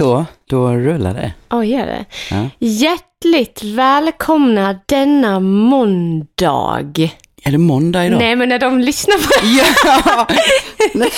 Så, då rullar det. Oj, gör det? Ja. Hjärtligt välkomna denna måndag. Är det måndag idag? Nej, men när de lyssnar på Ja! Nej,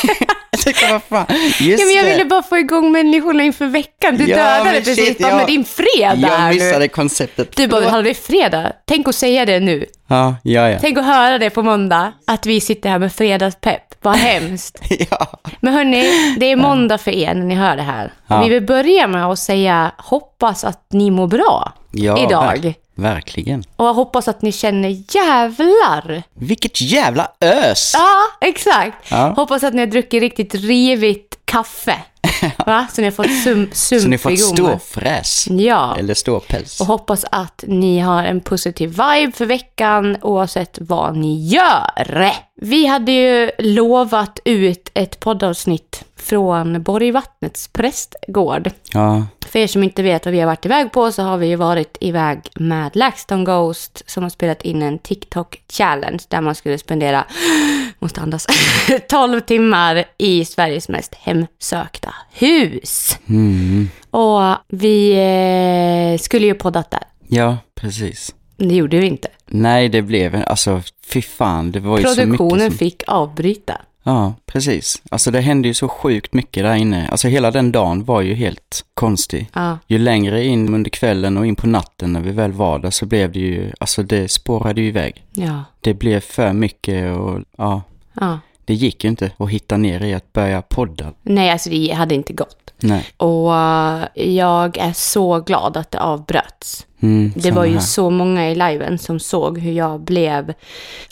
vad fan. Just Ja, men jag ville bara få igång människorna inför veckan. Du Ja, dödade precis shit, bara jag- med din fredag. Jag missade nu. konceptet. Du bara, hallå det fredag. Tänk att säga det nu. Ja, ja, ja. Tänk att höra det på måndag. Att vi sitter här med fredagspepp. Vad hemskt. ja. Men hörni, det är måndag för er när ni hör det här. Ja. Vi vill börja med att säga hoppas att ni mår bra ja idag. ver- verkligen. Och jag hoppas att ni känner jävlar. Vilket jävla ös! Ja, exakt. Ja. Hoppas att ni har druckit riktigt rivigt kaffe. Va? Så ni har fått sum, sump Så ni ett gommen. ståfräs. Ja. Eller ståpäls. Och hoppas att ni har en positiv vibe för veckan oavsett vad ni gör. Vi hade ju lovat ut ett poddavsnitt från Borgvattnets prästgård. Ja, För er som inte vet vad vi har varit iväg på så har vi ju varit iväg med LaxTon Ghost som har spelat in en TikTok-challenge där man skulle spendera, måste andas, 12 timmar i Sveriges mest hemsökta hus. mm. Och vi eh, skulle ju poddat där. ja precis. Det gjorde vi inte. Nej, det blev en, alltså fy fan, det var ju så mycket Produktionen som... fick avbryta. Ja, precis. Alltså det hände ju så sjukt mycket där inne. Alltså hela den dagen var ju helt konstig. Ja. Ju längre in under kvällen och in på natten när vi väl var där så blev det ju, alltså det spårade ju iväg. Ja. Det blev för mycket och ja, ja. det gick ju inte att hitta ner i att börja podda. Nej, alltså det hade inte gått. Nej. Och eh, jag är så glad att det avbröts. Mm, Det var ju här. så många i liven som såg hur jag blev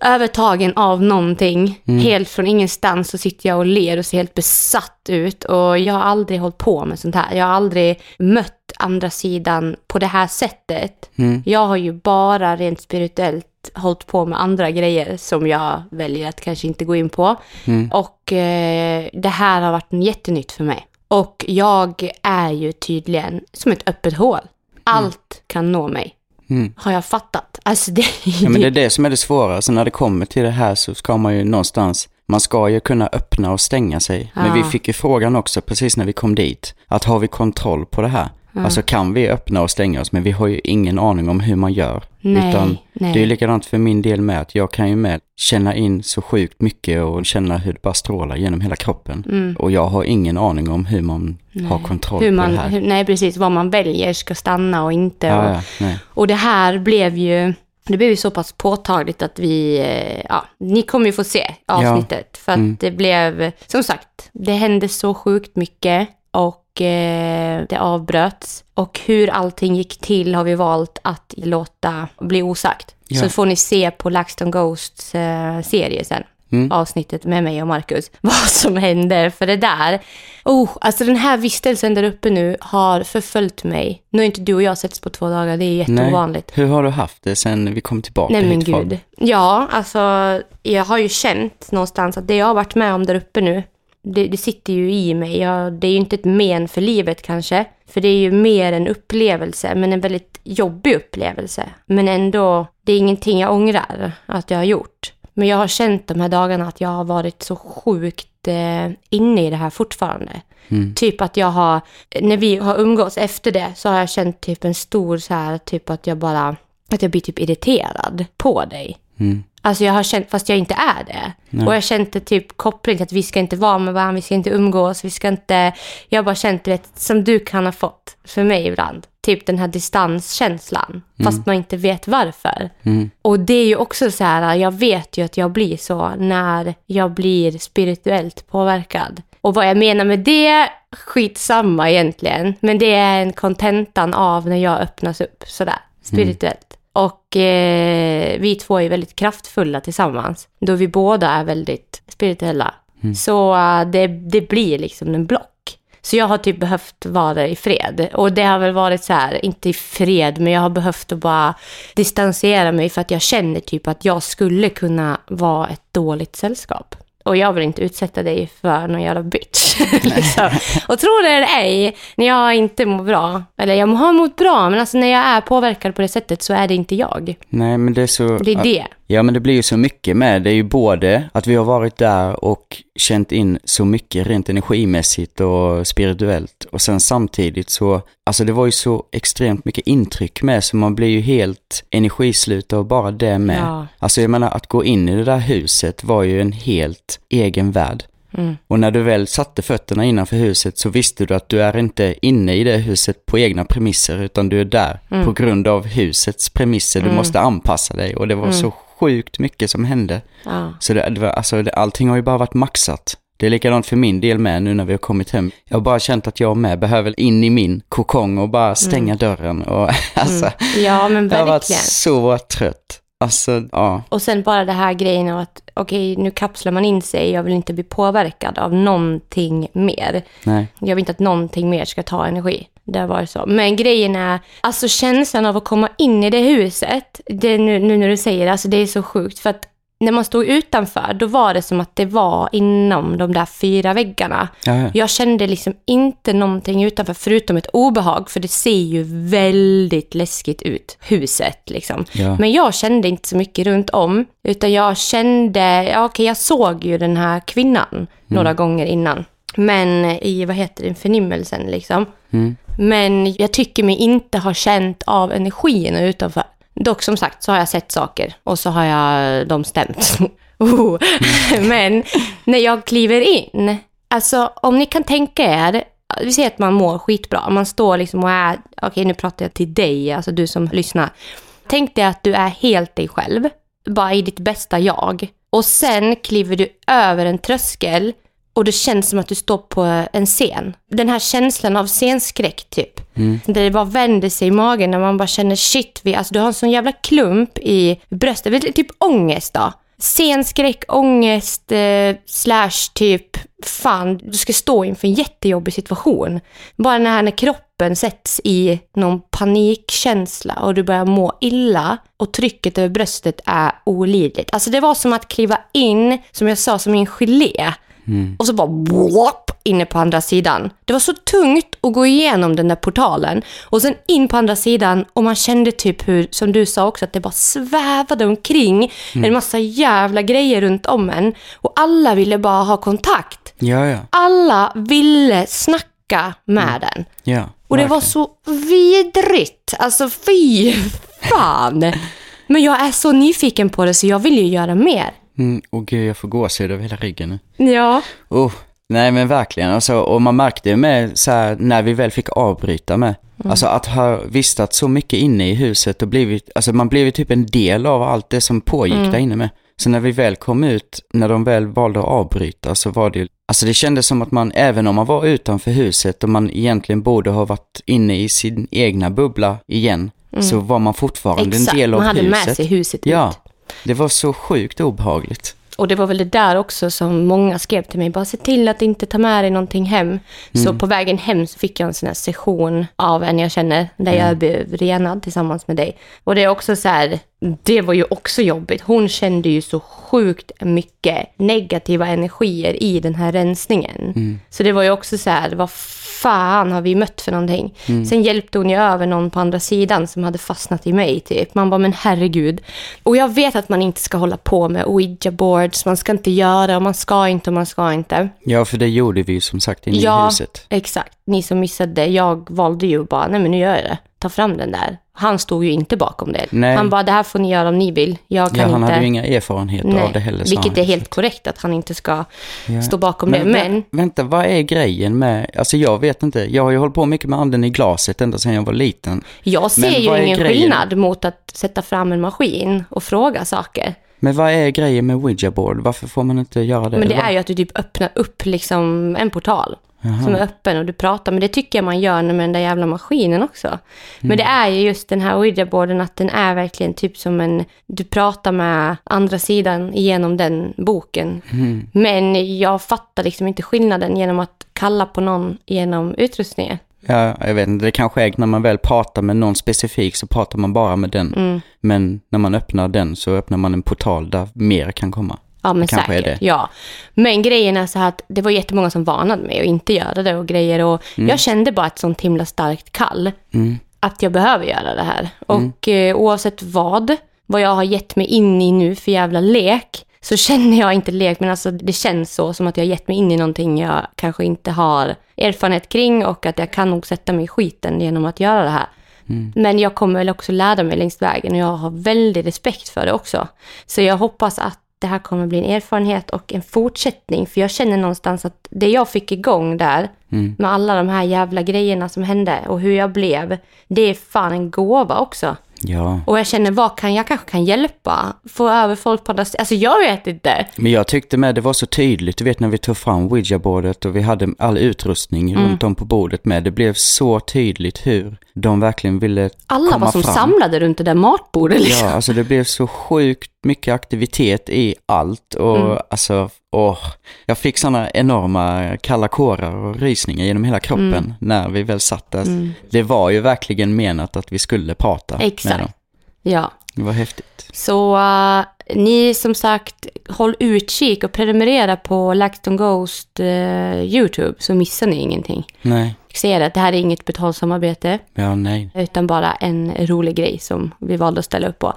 övertagen av någonting. Mm. Helt från ingenstans så sitter jag och ler och ser helt besatt ut. Och jag har aldrig hållit på med sånt här. Jag har aldrig mött andra sidan på det här sättet. Mm. Jag har ju bara rent spirituellt hållit på med andra grejer som jag väljer att kanske inte gå in på. Mm. Och eh, det här har varit en jättenytt för mig. Och jag är ju tydligen som ett öppet hål. Allt kan nå mig. Mm. Har jag fattat? Alltså det, Ja, men det är det som är det svåra. Så när det kommer till det här så ska man ju någonstans, man ska ju kunna öppna och stänga sig. Men Ja. vi fick ju frågan också precis när vi kom dit, att har vi kontroll på det här? Alltså kan vi öppna och stänga oss, men vi har ju ingen aning om hur man gör. Nej, Utan nej. det är likadant för min del med, att jag kan ju med känna in så sjukt mycket och känna hur det bara strålar genom hela kroppen. Och jag har ingen aning om hur man har kontroll hur på man, det här. hur, nej precis, vad man väljer ska stanna och inte. Ja, och, ja, nej. och det här blev ju, det blev ju så pass påtagligt att vi, eh, ja, ni kommer ju få se avsnittet. För att Mm. det blev, som sagt, det hände så sjukt mycket och eh, det avbröts. Och hur allting gick till har vi valt att låta bli osagt. Ja. Så får ni se på LaxTon Ghosts eh, serie sen. Mm. avsnittet med mig och Marcus, vad som händer. För det där, oh, alltså den här vistelsen där uppe nu har förföljt mig. Nu har inte du och jag setts på två dagar, det är jätteovanligt. Hur har du haft det sen vi kom tillbaka Nej men gud. Ja, alltså jag har ju känt någonstans att det jag har varit med om där uppe nu, det, det sitter ju i mig. Jag, det är ju inte ett men för livet kanske, för det är ju mer en upplevelse, men en väldigt jobbig upplevelse. Men ändå, det är ingenting jag ångrar att jag har gjort. Men jag har känt de här dagarna att jag har varit så sjukt eh, inne i det här fortfarande. Mm. Typ att jag har, när vi har umgåtts efter det så har jag känt typ en stor så här, typ att jag bara, att jag blir typ irriterad på dig. Mm. Alltså jag har känt, fast jag inte är det. Och jag det typ koppling till att vi ska inte vara med varandra, vi ska inte umgås, vi ska inte... Jag har bara känt det som du kan ha fått för mig ibland. Typ den här distanskänslan, fast man inte vet varför. Mm. Och det är ju också så här, jag vet ju att jag blir så när jag blir spirituellt påverkad. Och vad jag menar med det, skitsamma egentligen. Men det är en kontentan av när jag öppnas upp sådär, spirituellt. Och eh, vi två är väldigt kraftfulla tillsammans. Då vi båda är väldigt spirituella. Så eh, det, det blir liksom en block. Så jag har typ behövt vara i fred. Och det har väl varit så här, inte i fred, men jag har behövt att bara distansera mig för att jag känner typ att jag skulle kunna vara ett dåligt sällskap. Och jag vill inte utsätta dig för någon jävla bitch. liksom. Och tro det eller ej, när jag inte mår bra, eller jag har mått bra, men alltså när jag är påverkad på det sättet så är det inte jag. Nej, men det är så... Det är det. Ja, men det blir ju så mycket med. Det är ju både att vi har varit där och känt in så mycket rent energimässigt och spirituellt. Och sen samtidigt så, alltså det var ju så extremt mycket intryck med så man blir ju helt energislut och bara det med. Ja. Alltså jag menar att gå in i det där huset var ju en helt egen värld. Mm. Och när du väl satte fötterna innanför huset så visste du att du är inte inne i det huset på egna premisser utan du är där Mm. på grund av husets premisser. Du måste anpassa dig och det var så sjukt mycket som hände. Ja. Så det, det var, alltså, det, allting har ju bara varit maxat. Det är likadant för min del med nu när vi har kommit hem. Jag har bara känt att jag med behöver in i min kokong och bara stänga dörren. Och, alltså, ja, men jag har varit verkligen. så trött. Alltså, ja. Och sen bara det här grejen av att okej, nu kapslar man in sig. Jag vill inte bli påverkad av någonting mer. Nej. Jag vill inte att någonting mer ska ta energi. Det har varit så. Men grejen är, alltså känslan av att komma in i det huset, det nu, nu när du säger det, alltså det är så sjukt. För att när man stod utanför, då var det som att det var inom de där fyra väggarna. Ja, ja. Jag kände liksom inte någonting utanför, förutom ett obehag, för det ser ju väldigt läskigt ut, huset liksom. Ja. Men jag kände inte så mycket runt om, utan jag kände, ja okej, jag såg ju den här kvinnan några gånger innan. Men i, vad heter det, förnimmelsen liksom. Mm. Men jag tycker mig inte ha känt av energin utanför. Dock som sagt så har jag sett saker och så har jag de stämt. oh. Men när jag kliver in, alltså om ni kan tänka er, vi säger att man mår skitbra, man står liksom och är, okej nu pratar jag till dig, alltså du som lyssnar. Tänk dig att du är helt dig själv, bara i ditt bästa jag. Och sen kliver du över en tröskel och det känns som att du står på en scen. Den här känslan av scenskräck typ. Där det bara vänder sig i magen när man bara känner shit, vi, alltså du har en sån jävla klump i bröstet. Typ ångest då. Scenskräck, ångest, eh, slash typ, fan, du ska stå inför en jättejobbig situation. Bara när, här, när kroppen sätts i någon panikkänsla och du börjar må illa och trycket över bröstet är olidligt. Alltså det var som att kliva in, som jag sa, som i en gelé. Och så bara whoop, inne på andra sidan. Det var så tungt att gå igenom den där portalen. Och sen in på andra sidan och man kände typ hur, som du sa också, att det bara svävade omkring en massa jävla grejer runt om en. Och alla ville bara ha kontakt. Ja, ja. Alla ville snacka med den. ja Och det var så vidrigt. Alltså fy fan. Men jag är så nyfiken på det så jag vill ju göra mer. Mm, och gud, jag får gåshud över hela ryggen nu. Ja. Oh, nej men verkligen, alltså, och man märkte ju med så här, när vi väl fick avbryta med, alltså att ha vistats så mycket inne i huset och blivit, alltså man blev typ en del av allt det som pågick där inne med. Så när vi väl kom ut, när de väl valde att avbryta så var det ju, alltså det kändes som att man, även om man var utanför huset och man egentligen borde ha varit inne i sin egna bubbla igen, så var man fortfarande Exakt, en del av man hade huset. med sig huset Ja, ut. Det var så sjukt obehagligt. Och det var väl det där också som många skrev till mig. Bara se till att inte ta med dig någonting hem. Så på vägen hem så fick jag en sån här session av en jag känner. Där jag blev renad tillsammans med dig. Och det är också så här. Det var ju också jobbigt. Hon kände ju så sjukt mycket negativa energier i den här rensningen. Så det var ju också så här. Vad fan har vi mött för någonting? Sen hjälpte hon ju över någon på andra sidan som hade fastnat i mig typ. Man bara, men herregud. Och jag vet att man inte ska hålla på med ouija boards, man ska inte göra, och man ska inte och man ska inte. Ja, för det gjorde vi ju som sagt inne i Ja, huset. exakt. Ni som missade, jag valde ju bara, nej men nu gör jag det. Ta fram den där. Han stod ju inte bakom det. Nej. Han bara, det här får ni göra om ni vill. Jag kan Ja, han inte. hade ju inga erfarenheter av det heller. vilket är helt korrekt att han inte ska Ja. stå bakom Men, det. Men Vänta, vad är grejen med, alltså jag vet inte, jag har ju hållit på mycket med anden i glaset ända sedan jag var liten. jag ser Men ju ingen grejen? skillnad mot att sätta fram en maskin och fråga saker. Men vad är grejen med Ouija board? Varför får man inte göra det? Men det är ju att du typ öppnar upp liksom en portal som är öppen och du pratar. Men det tycker jag man gör med den där jävla maskinen också. Men det är ju just den här ouija-boarden att den är verkligen typ som en... Du pratar med andra sidan genom den boken. Men jag fattar liksom inte skillnaden genom att kalla på någon genom utrustningen. Ja, jag vet inte, det kanske är när man väl pratar med någon specifik så pratar man bara med den. Mm. Men när man öppnar den så öppnar man en portal där mer kan komma. Ja, men kanske säkert. Ja. Men grejen är så här att det var jättemånga som varnade mig att inte göra det och grejer. Och Jag kände bara ett sånt himla starkt kall. Mm. Att jag behöver göra det här. Och eh, oavsett vad, vad jag har gett mig in i nu för jävla lek, så känner jag inte lek, men alltså det känns så som att jag har gett mig in i någonting jag kanske inte har erfarenhet kring och att jag kan nog sätta mig i skiten genom att göra det här. Men jag kommer väl också lära mig längs vägen och jag har väldigt respekt för det också. Så jag hoppas att det här kommer bli en erfarenhet och en fortsättning. För jag känner någonstans att det jag fick igång där, med alla de här jävla grejerna som hände och hur jag blev, det är fan en gåva också. Ja. Och jag känner, vad kan jag kanske kan hjälpa? Få över folk på andra st- Alltså jag vet inte. Men jag tyckte med det var så tydligt, du vet när vi tog fram ouija-bordet och vi hade all utrustning Mm. runt om på bordet med. Det blev så tydligt hur de verkligen ville Alla komma var som fram. samlade runt det där matbordet liksom. Ja, alltså det blev så sjukt mycket aktivitet i allt och Mm. alltså, åh, jag fick sådana enorma kalla kårar och rysningar genom hela kroppen Mm. när vi väl satt där. Det var ju verkligen menat att vi skulle prata Exakt. Dem. Ja. Det var häftigt. Så eh, ni som sagt, håll utkik och prenumerera på LaxTon Ghost eh, YouTube så missar ni ingenting. Nej, ser att det här är inget betalsamarbete ja nej. utan bara en rolig grej som vi valde att ställa upp på.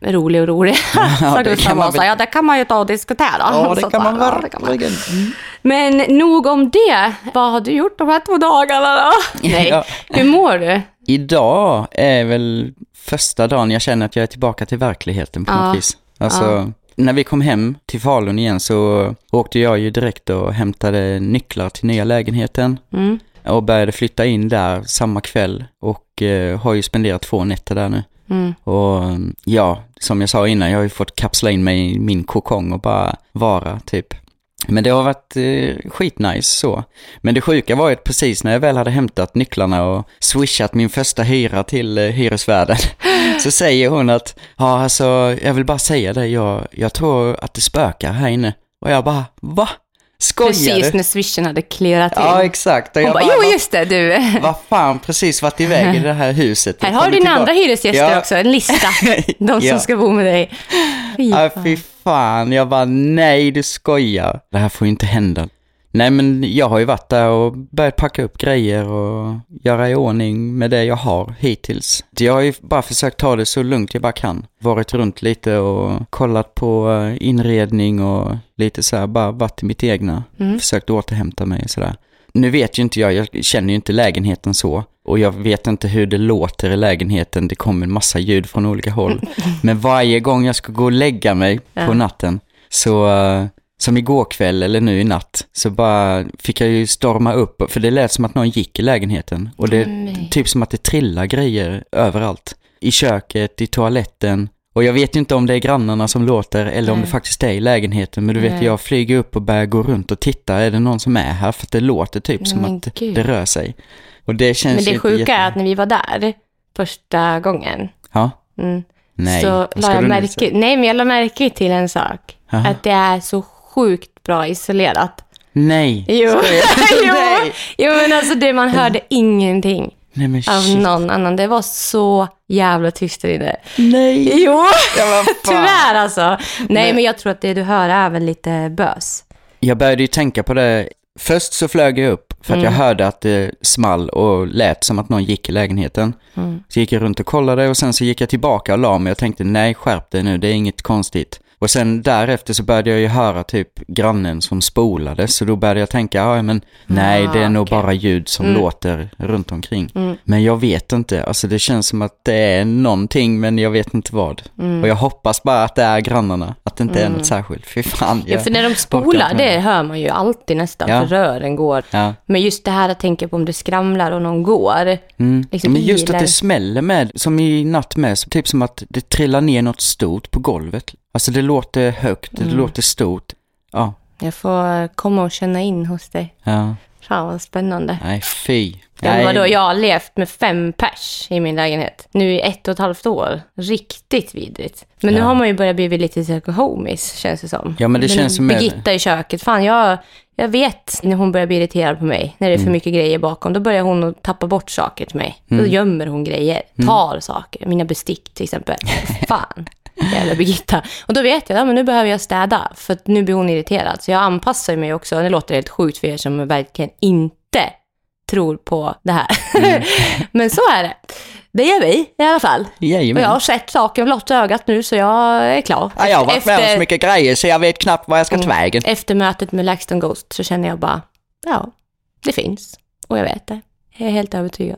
Rolig och rolig. Mm. Ja, så det kan man säga, det kan man ju ta och diskutera. Ja, det Så ja, det kan man. verkligen. Mm. Men nog om det. Vad har du gjort de här två dagarna då? Nej, Ja. hur mår du? Idag är väl första dagen jag känner att jag är tillbaka till verkligheten på Ja. något vis. Alltså, när vi kom hem till Falun igen så åkte jag ju direkt och hämtade nycklar till nya lägenheten Mm. och började flytta in där samma kväll och eh, har ju spenderat två nätter där nu. Mm. Och ja, som jag sa innan, jag har ju fått kapsla in mig i min kokong och bara vara typ. Men det har varit eh, skitnice så. Men det sjuka var ju att precis när jag väl hade hämtat nycklarna och swishat min första hyra till eh, hyresvärden så säger hon att ja alltså jag vill bara säga det, jag, jag tror att det spökar här inne. Och jag bara va? Skojar Precis du? när swishen hade clearat in. Ja exakt. Och Hon jag bara, jo "Va- just det du. vad fan precis varit iväg i det här huset. Här har du dina tillbaka." andra hyresgäster Ja. också, en lista. De som Ja. ska bo med dig. Fy Ja, fan. fy fan. Jag bara, nej du skojar. Det här får ju inte hända. Nej, men jag har ju varit där och börjat packa upp grejer och göra i ordning med det jag har hittills. Jag har ju bara försökt ta det så lugnt jag bara kan. Varit runt lite och kollat på eh, inredning och lite så här, bara varit i mitt egna. Försökt återhämta mig och sådär. Nu vet ju inte jag, jag känner ju inte lägenheten så. Och jag vet inte hur det låter i lägenheten. Det kommer en massa ljud från olika håll. Men varje gång jag ska gå och lägga mig på Ja. natten, så eh, som igår kväll eller nu i natt, så bara fick jag ju storma upp. För det lät som att någon gick i lägenheten. Och det är Nej. typ som att det trillar grejer överallt. I köket, i toaletten. Och jag vet ju inte om det är grannarna som låter eller om Nej. det faktiskt är i lägenheten. Men du vet, Nej. jag flyger upp och börjar gå runt och titta. Är det någon som är här? För att det låter typ som Men att gud. det rör sig. Och det känns Men det sjuka jätte- är att när vi var där första gången, Ja, mm, nej. så la jag märke, nej men jag la märke till en sak. Jaha. Att det är så sjukt bra isolerat. Nej. Jo, jo. Jo men alltså det, man hörde ingenting Nej men av någon annan. Det var så jävla tyst där inne. Nej. Jo, Ja, tyvärr alltså. Nej Nej. men jag tror att det du hör är väl lite bös. Jag började ju tänka på det. Först så flög jag upp för att jag hörde att det small och lät som att någon gick i lägenheten. Så gick jag runt och kollade och sen så gick jag tillbaka och la mig och tänkte nej skärp dig nu, det är inget konstigt. Och sen därefter så började jag ju höra typ grannen som spolade så då började jag tänka, ja men nej det är nog okej. bara ljud som låter runt omkring. Men jag vet inte, alltså det känns som att det är någonting men jag vet inte vad. Och jag hoppas bara att det är grannarna, att det inte är något särskilt. Fy fan. Ja, för när de spolar, det hör man ju alltid nästan, Ja. för rören går. Ja. Men just det här att tänka på om det skramlar och någon går. Mm. Liksom Men just ilar. att det smäller med, som i natt med, typ som att det trillar ner något stort på golvet. Alltså det låter högt, Mm. det låter stort. Ja, Jag får komma och känna in hos dig. ja, Fan vad spännande. nej fy. Nej. vadå, jag har levt med fem pers i min lägenhet. Nu i ett och ett halvt år. Riktigt vidrigt. Men nu Ja. har man ju börjat bli lite så homies, känns det som. Ja, men det känns som- Birgitta i köket, fan jag, jag vet när hon börjar bli irriterad på mig, när det är Mm. för mycket grejer bakom, då börjar hon att tappa bort saker till mig. Då gömmer hon grejer, Mm. tar saker, mina bestick till exempel. Fan. Jävla Birgitta. Och då vet jag, ja, men nu behöver jag städa, för att nu blir hon irriterad. Så jag anpassar mig också. Det låter helt sjukt för er som verkligen inte tror på det här. Mm. men så är det. det gör vi i alla fall. Och Jajamän. jag har sett saken med blotta ögat nu så jag är klar. Ja, jag har varit med om Efter- så mycket grejer så jag vet knappt var jag ska ta vägen. Efter mötet med LaxTon Ghost så känner jag bara, ja, det finns. Och jag vet det. Jag är helt övertygad.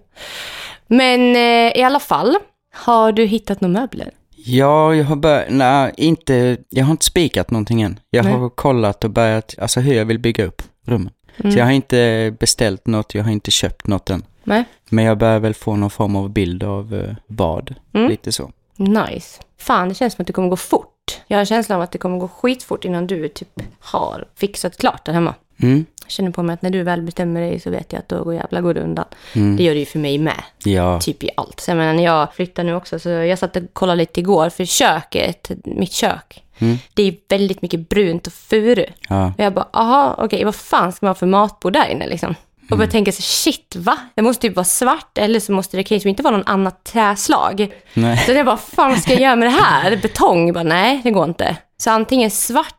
Men eh, i alla fall, har du hittat några möbler? Ja, jag har börjat, nej, inte, jag har inte spikat någonting än. Jag Nej. har kollat och börjat, alltså hur jag vill bygga upp rummen. Mm. Så jag har inte beställt något, jag har inte köpt något än. Nej? Men jag börjar väl få någon form av bild av eh, bad, Mm. lite så. Nice. Fan, det känns som att det kommer gå fort. Jag har en känsla av att det kommer gå skitfort innan du typ har fixat klart där hemma. Mm. Känner på mig att när du väl bestämmer dig så vet jag att då går jävla går det undan. Mm. Det gör det ju för mig med. Ja, Typ i allt. Så jag menar, när jag flyttar nu också, så jag satt och kollade lite igår, för köket, mitt kök, Mm. det är väldigt mycket brunt och furu. ja, Och jag bara, aha, okej, vad fan ska man ha för matbord där inne liksom? Och började tänka så shit, va? Det måste typ vara svart, eller så måste det kanske inte vara någon annat träslag. nej. Så jag bara, fan vad ska jag göra med det här? Betong? Jag bara, nej, det går inte. Så antingen svart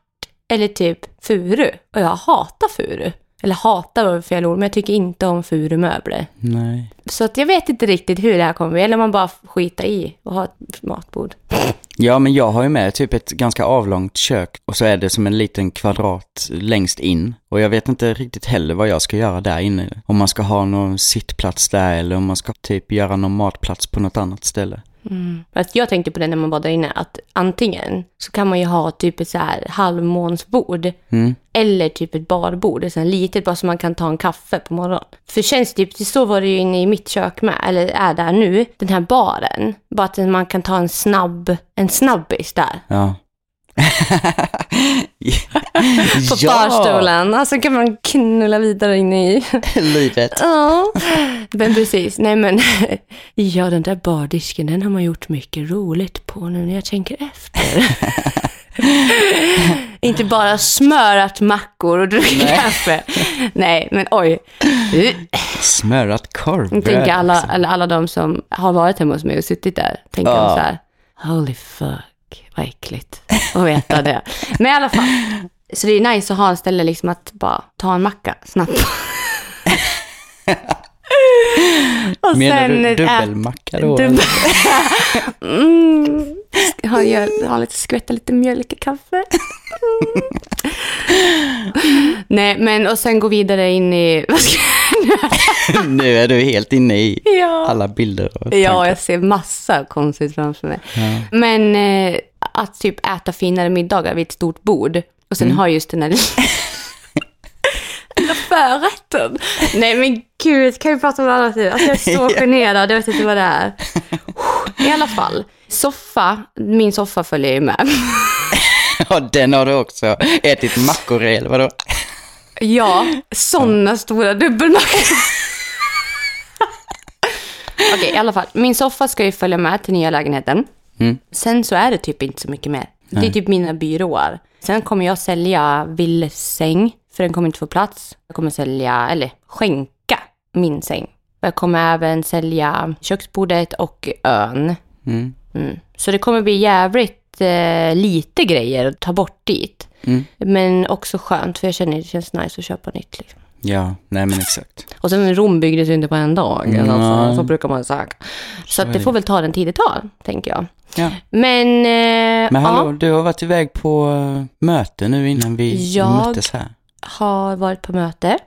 eller typ furu. Och jag hatar furu. Eller hatar var fel ord, men jag tycker inte om furumöbler. nej. Så att jag vet inte riktigt hur det här kommer bli. Eller man bara skita i och ha ett matbord. Ja, men jag har ju med typ ett ganska avlångt kök och så är det som en liten kvadrat längst in. Och jag vet inte riktigt heller vad jag ska göra där inne. Om man ska ha någon sittplats där eller om man ska typ göra någon matplats på något annat ställe. Att jag tänkte på det när man var där inne, att antingen så kan man ju ha typ ett så här halvmånsbord. Mm. Eller typ ett barbord, ett sånt litet, bara så man kan ta en kaffe på morgonen. För känns typ, så var det ju inne i mitt kök med, eller är där nu, den här baren. Bara att man kan ta en snabb, en snabbis där. Ja. På barstolen. Alltså kan man knulla vidare in i. livet. Ja, men precis. Nej men, ja den där bardisken den har man gjort mycket roligt på nu när jag tänker efter. Inte bara smörat mackor och druckit Nej. kaffe. Nej, men oj. Smörat korvbröd. Tänker alla, alla, alla de som har varit hemma hos mig och suttit där. Tänker Ja. de så här, holy fuck, vad äckligt. att veta det. Men i alla fall. Så det är nice att ha en ställe liksom att bara ta en macka snabbt. och Menar du dubbelmacka då? Dubbel... mm. Ha, gör, ha lite, skvätta lite mjölk i kaffe. Nej, men och sen gå vidare in i... Vad ska jag nu är du helt inne i Ja. alla bilder och tankar. Ja, jag ser massa konstigt framför mig. Ja. Men eh, att typ äta finare middagar vid ett stort bord och sen ha just den här lilla förrätten. Nej men gud, kan vi prata om det annat nu? Alltså jag är så generad, jag vet inte vad det är. I alla fall, soffa, min soffa följer ju med. Ja, den har du också ätit mackor i, eller vadå? Ja, sådana stora dubbelmackor. Okej, i alla fall. Min soffa ska ju följa med till nya lägenheten. Mm. Sen så är det typ inte så mycket mer. Det är typ mina byråer. Sen kommer jag sälja Villes säng, för den kommer inte få plats. Jag kommer sälja, eller skänka min säng. Jag kommer även sälja köksbordet och ön. Mm. Mm. Så det kommer bli jävligt eh, lite grejer att ta bort dit. Mm. Men också skönt, för jag känner att det känns nice att köpa nytt. Liksom. Ja, nej men exakt. Och sen Rom byggdes ju inte på en dag. Nej. Alltså, så brukar man säga. Så, är det får väl ta den tid det tar, tänker jag. Ja. Men, eh, Men hallå, ja, du har varit iväg på uh, möte nu innan vi Jag- möttes här. Har varit på möte.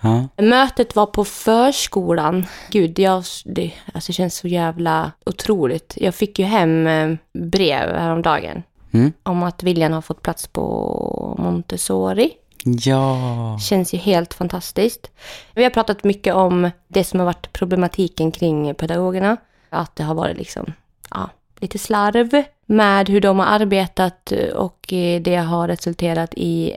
Ja. Mötet var på förskolan. Gud, jag, det alltså, det känns så jävla otroligt. Jag fick ju hem eh, brev häromdagen Mm. om att William har fått plats på Montessori. Ja. Känns ju helt fantastiskt. Vi har pratat mycket om det som har varit problematiken kring pedagogerna. Att det har varit liksom, ja, lite slarv med hur de har arbetat och eh, det har resulterat i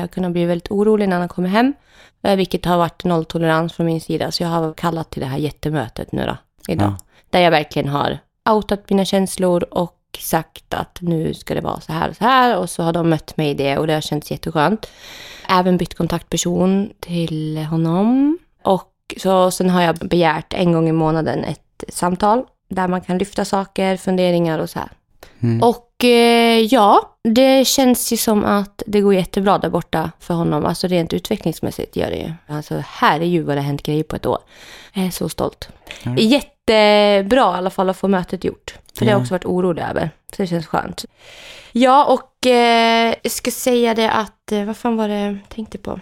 har kunnat bli väldigt orolig när han kommer hem. Eh, Vilket har varit nolltolerans från min sida. Så jag har kallat till det här jättemötet nu då, idag. Ja. Där jag verkligen har outat mina känslor och sagt att nu ska det vara så här och så här. Och så har de mött mig i det och det har känts jätteskönt. Även bytt kontaktperson till honom. Och så, sen har jag begärt en gång i månaden ett samtal där man kan lyfta saker, funderingar och så här. Mm. Och ja, det känns ju som att det går jättebra där borta för honom. Alltså rent utvecklingsmässigt gör det ju. Alltså här är ju vad det har hänt grejer på ett år. Jag är så stolt. Ja. jättebra i alla fall att få mötet gjort. För det har jag Ja. också varit orolig över. Så det känns skönt. Ja, och eh, jag ska säga det att, eh, vad fan var det jag tänkte på?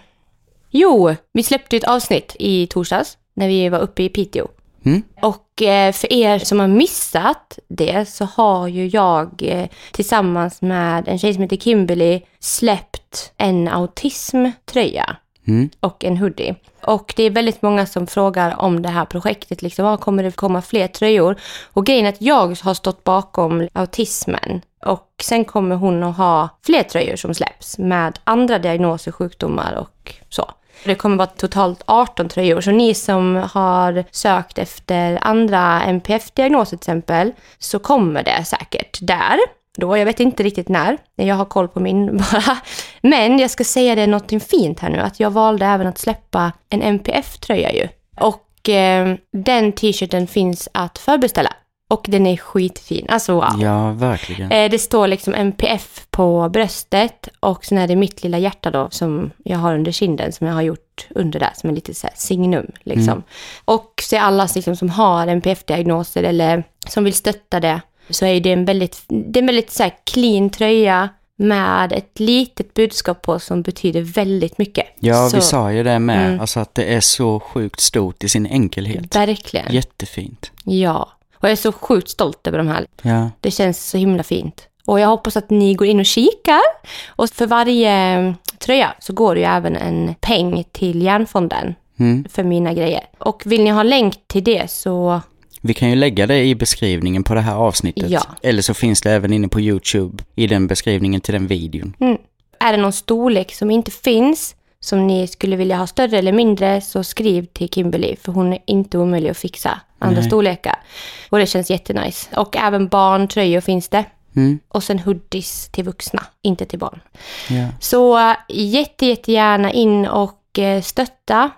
Jo, vi släppte ett avsnitt i torsdags när vi var uppe i Piteå. Mm. Och eh, för er som har missat det så har ju jag eh, tillsammans med en tjej som heter Kimberly släppt en autismtröja Mm. och en hoodie. Och det är väldigt många som frågar om det här projektet. Liksom, kommer det komma fler tröjor? Och grejen är att jag har stått bakom autismen. Och sen kommer hon att ha fler tröjor som släpps med andra diagnoser, sjukdomar och så. Det kommer vara totalt 18 tröjor. Så ni som har sökt efter andra NPF-diagnoser till exempel, så kommer det säkert där. Då, jag vet inte riktigt när. Jag har koll på min bara. Men jag ska säga det någonting fint här nu. Att jag valde även att släppa en NPF-tröja ju. Och eh, den t-shirten finns att förbeställa. Och den är skitfin. Alltså wow. Ja, verkligen. Eh, Det står liksom MPF på bröstet och sen är det mitt lilla hjärta då som jag har under kinden som jag har gjort under där som är lite så här signum liksom. Och så är alla liksom som har MPF-diagnoser eller som vill stötta det så är det en väldigt, det är en väldigt så här clean tröja med ett litet budskap på som betyder väldigt mycket. Ja, så, vi sa ju det med. Mm. Alltså att det är så sjukt stort i sin enkelhet. Verkligen. Jättefint. Ja. Och jag är så sjukt stolt över de här. Ja. Det känns så himla fint. Och jag hoppas att ni går in och kikar. Och för varje mm, tröja så går det ju även en peng till Järnfonden Mm. för mina grejer. Och vill ni ha länk till det så Vi kan ju lägga det i beskrivningen på det här avsnittet. Ja. Eller så finns det även inne på YouTube i den beskrivningen till den videon. mm, är det någon storlek som inte finns som ni skulle vilja ha större eller mindre så skriv till Kimberly för hon är inte omöjlig att fixa andra Nej. storlekar. Och det känns jättenice. Och även barntröjor finns det. Mm. Och sen hoodies till vuxna, inte till barn. Ja. Så jätte, jättegärna in och eh, stötta.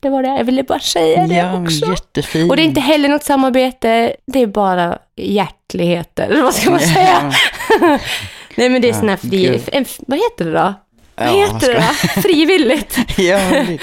Det var det jag ville bara säga det ja, också. jättefint. Och det är inte heller något samarbete, det är bara hjärtligheter, vad ska man säga? Nej men det är Ja, sån här fri, en, vad heter det då? vad Ja, heter det då? Frivilligt. ja, det...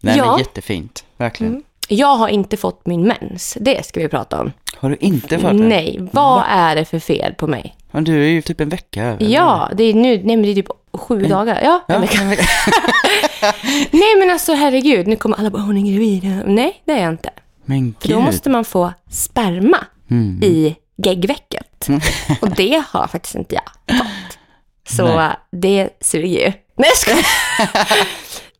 Nej, Ja. men jättefint. Verkligen. Mm. Jag har inte fått min mens, det ska vi prata om. Har du inte fått det? Nej, vad är det för fel på mig? Ja, du är ju typ en vecka över. Ja, det är nu, nej men det är typ sju dagar. Ja, Ja, en vecka. Nej men alltså herregud, nu kommer alla bara hon är gravid. Nej, det är jag inte. Men För gud. då måste man få sperma Mm. i geggvecket. Och det har faktiskt inte jag fått. Så Nej. det suger ju. Nej, jag skojar.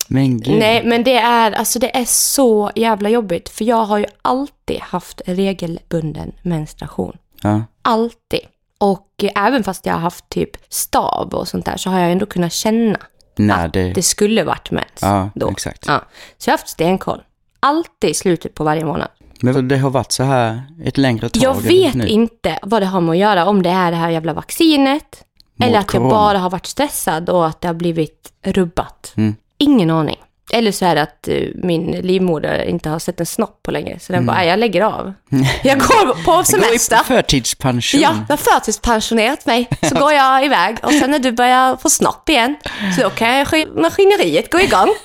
Men gud. Nej, men det är, alltså det är så jävla jobbigt. För jag har ju alltid haft regelbunden menstruation. Ja. Alltid. Och även fast jag har haft typ stav och sånt där så har jag ändå kunnat känna Nej, att det... det skulle varit mens. Ja, då. exakt. Ja. Så jag har haft stenkoll. Alltid i slutet på varje månad. Men det har varit så här ett längre tag Jag vet nu. inte vad det har med att göra. Om det är det här jävla vaccinet. Mot eller att jag corona. bara har varit stressad och att det har blivit rubbat. Mm. Ingen aning. Eller så är det att eh, min livmoder inte har sett en snopp på länge. Så den bara, "Nej, jag lägger av. Jag går på Gå i semester. förtidspension. Ja, jag har förtidspensionerat mig. Så går jag iväg och sen när du börjar få snopp igen, så då kan jag, maskineriet gå igång.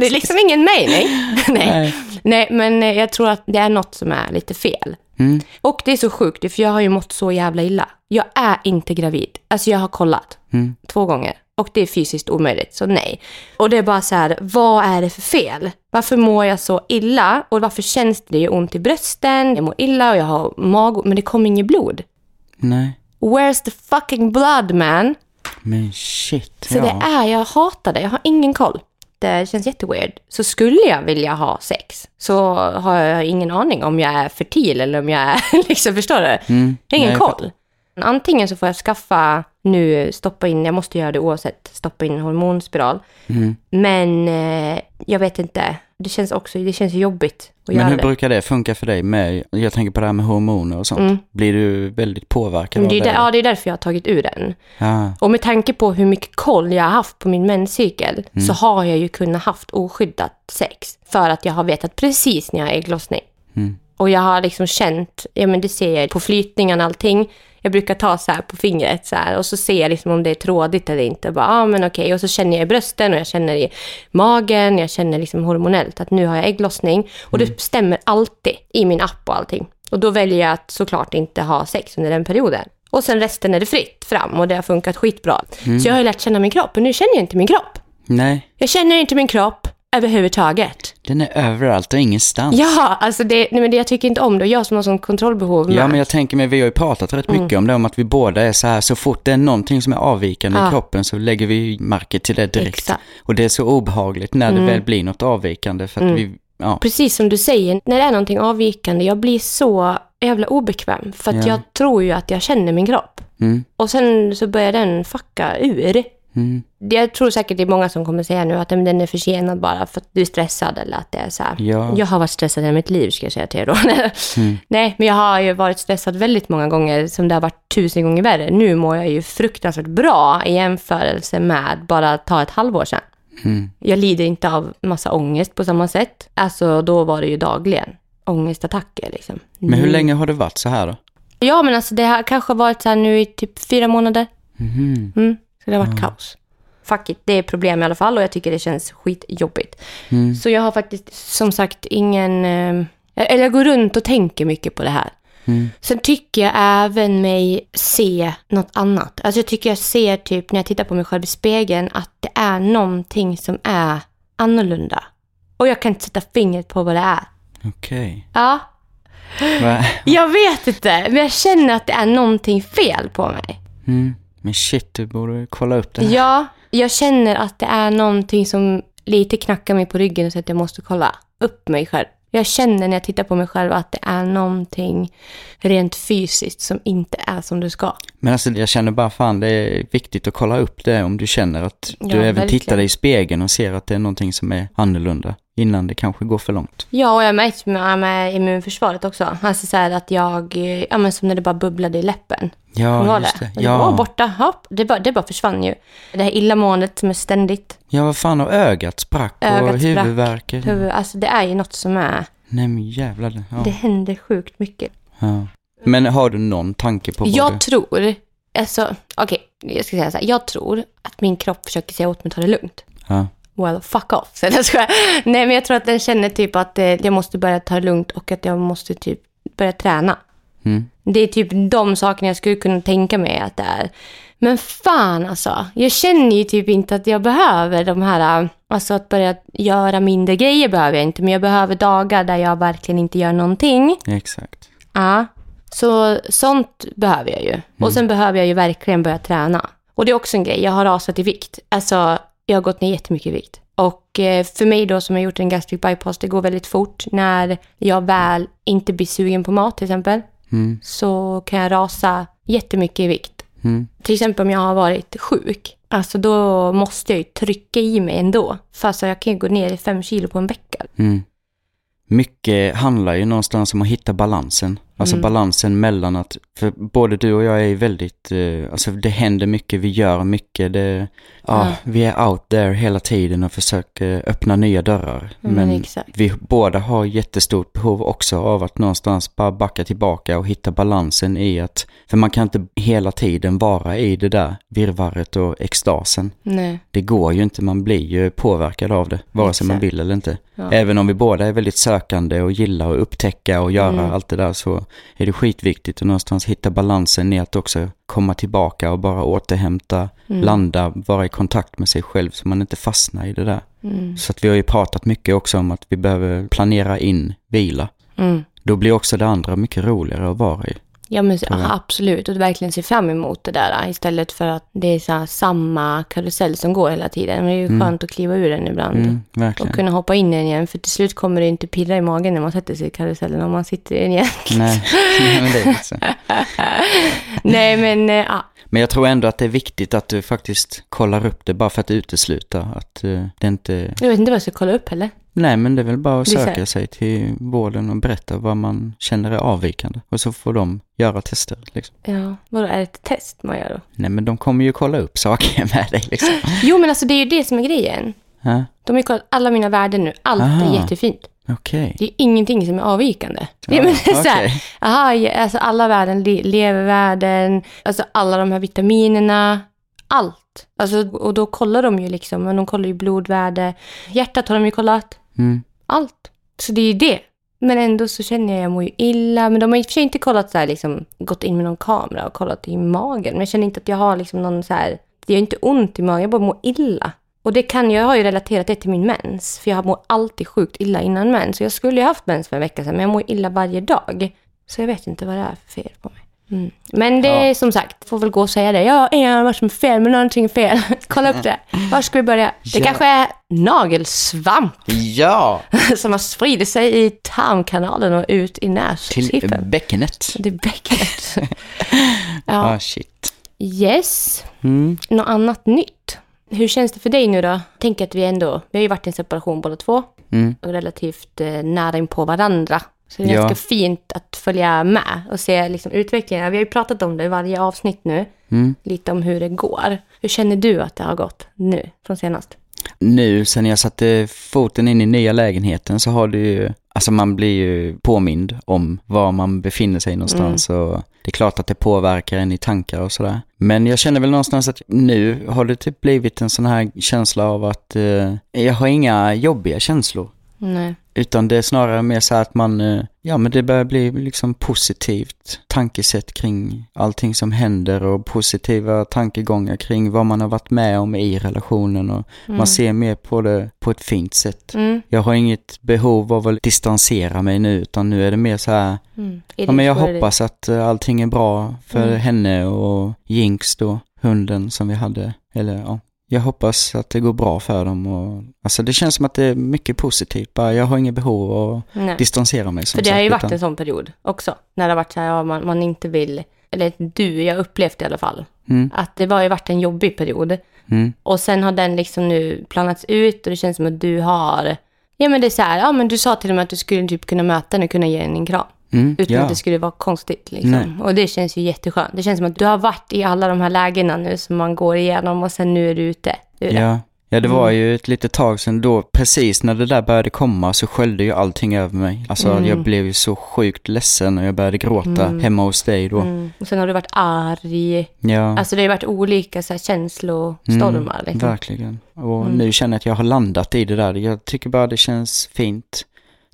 Det är liksom ingen mening. Nej. Nej. Men jag tror att det är något som är lite fel. Mm. Och det är så sjukt, för jag har ju mått så jävla illa. Jag är inte gravid. Alltså jag har kollat Mm. två gånger. Och det är fysiskt omöjligt, så nej. Och det är bara så här, vad är det för fel? Varför mår jag så illa? Och varför känns det ju ont i brösten? Jag mår illa och jag har mag... Men det kommer inget blod. Nej. Where's the fucking blood man? Men shit. Så ja. det är, jag hatar det. Jag har ingen koll. Det känns jätteweird. Så skulle jag vilja ha sex så har jag ingen aning om jag är fertil eller om jag är, liksom, förstår du? Mm. Jag har ingen Nej, koll. Antingen så får jag skaffa nu, stoppa in, jag måste göra det oavsett, stoppa in en hormonspiral. Mm. Men eh, jag vet inte, det känns också, det känns jobbigt att Men göra hur det. brukar det funka för dig med, jag tänker på det här med hormoner och sånt. Mm. Blir du väldigt påverkad det är, av där, det? ja, det är därför jag har tagit ur den. Ja. Och med tanke på hur mycket koll jag har haft på min menscykel så har jag ju kunnat haft oskyddat sex. För att jag har vetat precis när jag har ägglossning. Mm. Och jag har liksom känt, ja men det ser jag på flytningen och allting. Jag brukar ta så här på fingret så här och så ser jag liksom om det är trådigt eller inte. Bara, ah, men okej. Och så känner jag i brösten och jag känner i magen, jag känner liksom hormonellt att nu har jag ägglossning. Och det stämmer alltid i min app och allting. Och då väljer jag att såklart inte ha sex under den perioden. Och sen resten är det fritt fram och det har funkat skitbra. Så jag har ju lärt känna min kropp och nu känner jag inte min kropp. Nej, Jag känner inte min kropp överhuvudtaget. den är överallt och ingenstans. Ja, alltså det, nej men det jag tycker inte om det. Jag som har sån kontrollbehov. Ja, med. men jag tänker mig, vi har ju pratat rätt Mm. mycket om det, om att vi båda är så här, så fort det är någonting som är avvikande Ja. i kroppen så lägger vi märke till det direkt. Exakt. Mm. Och det är så obehagligt när det väl blir något avvikande för att vi, ja, Precis som du säger, när det är någonting avvikande, jag blir så jävla obekväm. För att Ja. jag tror ju att jag känner min kropp. mm, Och sen så börjar den fucka ur. Mm, Jag tror säkert det är många som kommer säga nu att den är försenad bara för att du är stressad eller att det är så här. Ja. Jag har varit stressad hela mitt liv ska jag säga till er då. Mm. Nej, men jag har ju varit stressad väldigt många gånger som det har varit tusen gånger värre. Nu mår jag ju fruktansvärt bra i jämförelse med bara ta ett halvår sedan. mm. Jag lider inte av massa ångest på samma sätt. Alltså då var det ju dagligen ångestattacker liksom. Men hur länge har det varit så här då? Ja, men alltså det har kanske varit så här nu i typ fyra månader. Mhm. Mm, så det har varit kaos. Fuck it, det är problem i alla fall och jag tycker det känns skitjobbigt. Mm. Så jag har faktiskt som sagt ingen... Eh, eller jag går runt och tänker mycket på det här. Mm. Sen tycker jag även mig se något annat. Alltså jag tycker jag ser typ när jag tittar på mig själv i spegeln att det är någonting som är annorlunda. Och jag kan inte sätta fingret på vad det är. Okej. Ja, Va? jag vet inte. Men jag känner att det är någonting fel på mig. Mm. Men shit, du borde kolla upp det här. Ja, jag känner att det är någonting som lite knackar mig på ryggen så att jag måste kolla upp mig själv. Jag känner när jag tittar på mig själv att det är någonting rent fysiskt som inte är som det ska. Men alltså jag känner bara fan det är viktigt att kolla upp det om du känner att du Ja, även verkligen. tittar dig i spegeln och ser att det är någonting som är annorlunda innan det kanske går för långt. Ja, och jag har märkt med, med immunförsvaret också. Alltså så här att jag, eh, ja men som när det bara bubblade i läppen. Ja, just det. Och det var Ja. borta, hopp, det bara, det bara försvann ju. Det här illamåendet som är ständigt. ja, vad fan och ögat sprack och Ögat sprack. huvudvärk. Huvud, alltså det är ju något som är, Nej men jävlar. det- Ja. det händer sjukt mycket. Ja. Men har du någon tanke på vad Jag du... tror, alltså, okej, jag ska säga så här. Jag tror att min kropp försöker säga åt mig att ta det lugnt. Ja. Well, fuck off. Så jag skojar. Nej, men jag tror att den känner typ att eh, jag måste börja ta det lugnt och att jag måste typ börja träna. Mm. Det är typ de sakerna jag skulle kunna tänka mig att det är. Men fan alltså, jag känner ju typ inte att jag behöver de här, äh, alltså att börja göra mindre grejer behöver jag inte, men jag behöver dagar där jag verkligen inte gör någonting. Exakt. Ja, så sånt behöver jag ju. Och sen behöver jag ju verkligen börja träna. Och det är också en grej, jag har rasat i vikt. Alltså, jag har gått ner jättemycket i vikt. Och eh, för mig då som har gjort en gastric bypass, det går väldigt fort. När jag väl inte blir sugen på mat till exempel, Mm. så kan jag rasa jättemycket i vikt. Mm. Till exempel om jag har varit sjuk, alltså då måste jag ju trycka i mig ändå. För alltså jag kan ju gå ner i fem kilo på en vecka. Mm. Mycket handlar ju någonstans om att hitta balansen. Alltså Mm. balansen mellan att, för både du och jag är väldigt, eh, alltså det händer mycket, vi gör mycket, det, ja, vi är out there hela tiden och försöker öppna nya dörrar. Men Men exakt. vi båda har jättestort behov också av att någonstans bara backa tillbaka och hitta balansen i att, för man kan inte hela tiden vara i det där virrvarret och extasen. Nej. Det går ju inte, man blir ju påverkad av det, vare sig man Exakt. vill eller inte. Ja. Även om vi båda är väldigt sökande och gillar att upptäcka och göra Mm. allt det där så är det skitviktigt att någonstans hitta balansen i att också komma tillbaka och bara återhämta, Mm. landa, vara i kontakt med sig själv så man inte fastnar i det där. Mm. Så att vi har ju pratat mycket också om att vi behöver planera in vila. Mm. Då blir också det andra mycket roligare att vara i. Ja, men jag. aha, absolut. Och verkligen se fram emot det där äh, istället för att det är så samma karusell som går hela tiden. Men det är ju Mm. skönt att kliva ur den ibland. Mm, Och kunna hoppa in i den igen. För till slut kommer det inte pirra i magen när man sätter sig i karusellen om man sitter i den igen. Nej, men det är så. Nej, men äh, ja. Men jag tror ändå att det är viktigt att du faktiskt kollar upp det bara för att utesluta att eh, det inte... Jag vet inte vad jag ska kolla upp heller. Nej, men det är väl bara att söka sig till vården och berätta vad man känner är avvikande. Och så får de göra tester liksom. Ja, vadå, är det ett test man gör då? Nej, men de kommer ju kolla upp saker med dig liksom. Jo, men alltså det är ju det som är grejen. Ja, De har ju kollat alla mina värden nu. Allt Aha. är jättefint. Okej. Det är ingenting som är avvikande. Ja, men det är så här, okej. aha, alltså alla värden, le- levervärden, alltså alla de här vitaminerna, allt. Alltså, och då kollar de ju liksom, de kollar ju blodvärde, hjärtat har de ju kollat, Mm. allt. Så det är ju det. Men ändå så känner jag, jag mår ju illa. Men de har i och för sig inte kollat så här, liksom, gått in med någon kamera och kollat i magen. Men jag känner inte att jag har liksom någon så här, det gör inte ont i magen, jag bara mår illa. Och det kan jag, jag har ju relaterat det till min mens. För jag mår alltid sjukt illa innan mens. Så jag skulle ju haft mens för en vecka sedan, men jag mår illa varje dag. Så jag vet inte vad det är för fel på mig. Mm. Men det är som sagt, får väl gå och säga det. Ja, jag har varit som är fel, men någonting är fel. Kolla upp det. Var ska vi börja? Det Ja. kanske är nagelsvamp Ja, som har spridit sig i tarmkanalen och ut i till nästippen. bäckenet. Det är bäckenet. Ah, ja. shit. Yes. Mm. Något annat nytt? Hur känns det för dig nu då? Tänk att vi ändå, vi har ju varit i en separation båda två. Mm. Och relativt eh, nära in på varandra. Så det är Ja. ganska fint att följa med och se liksom, utvecklingen. Vi har ju pratat om det i varje avsnitt nu. Mm. Lite om hur det går. Hur känner du att det har gått nu, från senast? Nu sen jag satte foten in i nya lägenheten så har du ju, alltså man blir ju påmind om var man befinner sig någonstans och det är klart att det påverkar en i tankar och sådär. Men jag känner väl någonstans att nu har det typ blivit en sån här känsla av att eh, jag har inga jobbiga känslor. Nej. Utan det är snarare mer så här att man, eh, ja men det börjar bli liksom positivt tankesätt kring allting som händer och positiva tankegångar kring vad man har varit med om i relationen och man ser mer på det på ett fint sätt. Mm. Jag har inget behov av att distansera mig nu utan nu är det mer så här, Mm. ja men jag hoppas att eh, allting är bra för Mm. henne och Jinx då, hunden som vi hade, eller ja. Jag hoppas att det går bra för dem och alltså det känns som att det är mycket positivt bara. Jag har inget behov av att Nej. distansera mig För det har ju varit utan- en sån period också. När det har varit så här, ja, man, man inte vill, eller du, jag upplevt i alla fall. Mm, Att det har ju varit en jobbig period. mm, Och sen har den liksom nu planats ut och det känns som att du har, ja men det är så här, ja men du sa till och med att du skulle typ kunna möta henne och kunna ge henne en kram. Mm, Utan ja. att det skulle vara konstigt liksom. Och det känns ju jätteskönt. Det känns som att du har varit i alla de här lägena nu som man går igenom och sen nu är du ute ur det. Ja. ja, det Mm. var ju ett litet tag sedan då, precis när det där började komma så sköljde ju allting över mig. Alltså Mm. jag blev ju så sjukt ledsen och jag började gråta hemma hos dig då. Mm. Och sen har du varit arg. Ja, Alltså det har varit olika så här, känslostormar. liksom. Mm, verkligen. Och nu känner jag att jag har landat i det där. Jag tycker bara det känns fint.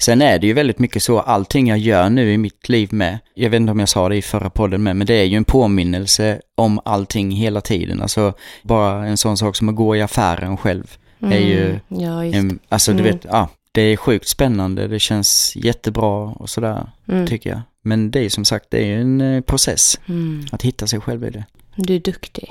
Sen är det ju väldigt mycket så, allting jag gör nu i mitt liv med, jag vet inte om jag sa det i förra podden med, men det är ju en påminnelse om allting hela tiden. Alltså bara en sån sak som att gå i affären själv är ju Mm. Ja, En, alltså du Mm. vet, ja, det är sjukt spännande, det känns jättebra och sådär, Mm. tycker jag. Men det är som sagt, det är ju en eh, process Mm. att hitta sig själv i det. Du är duktig.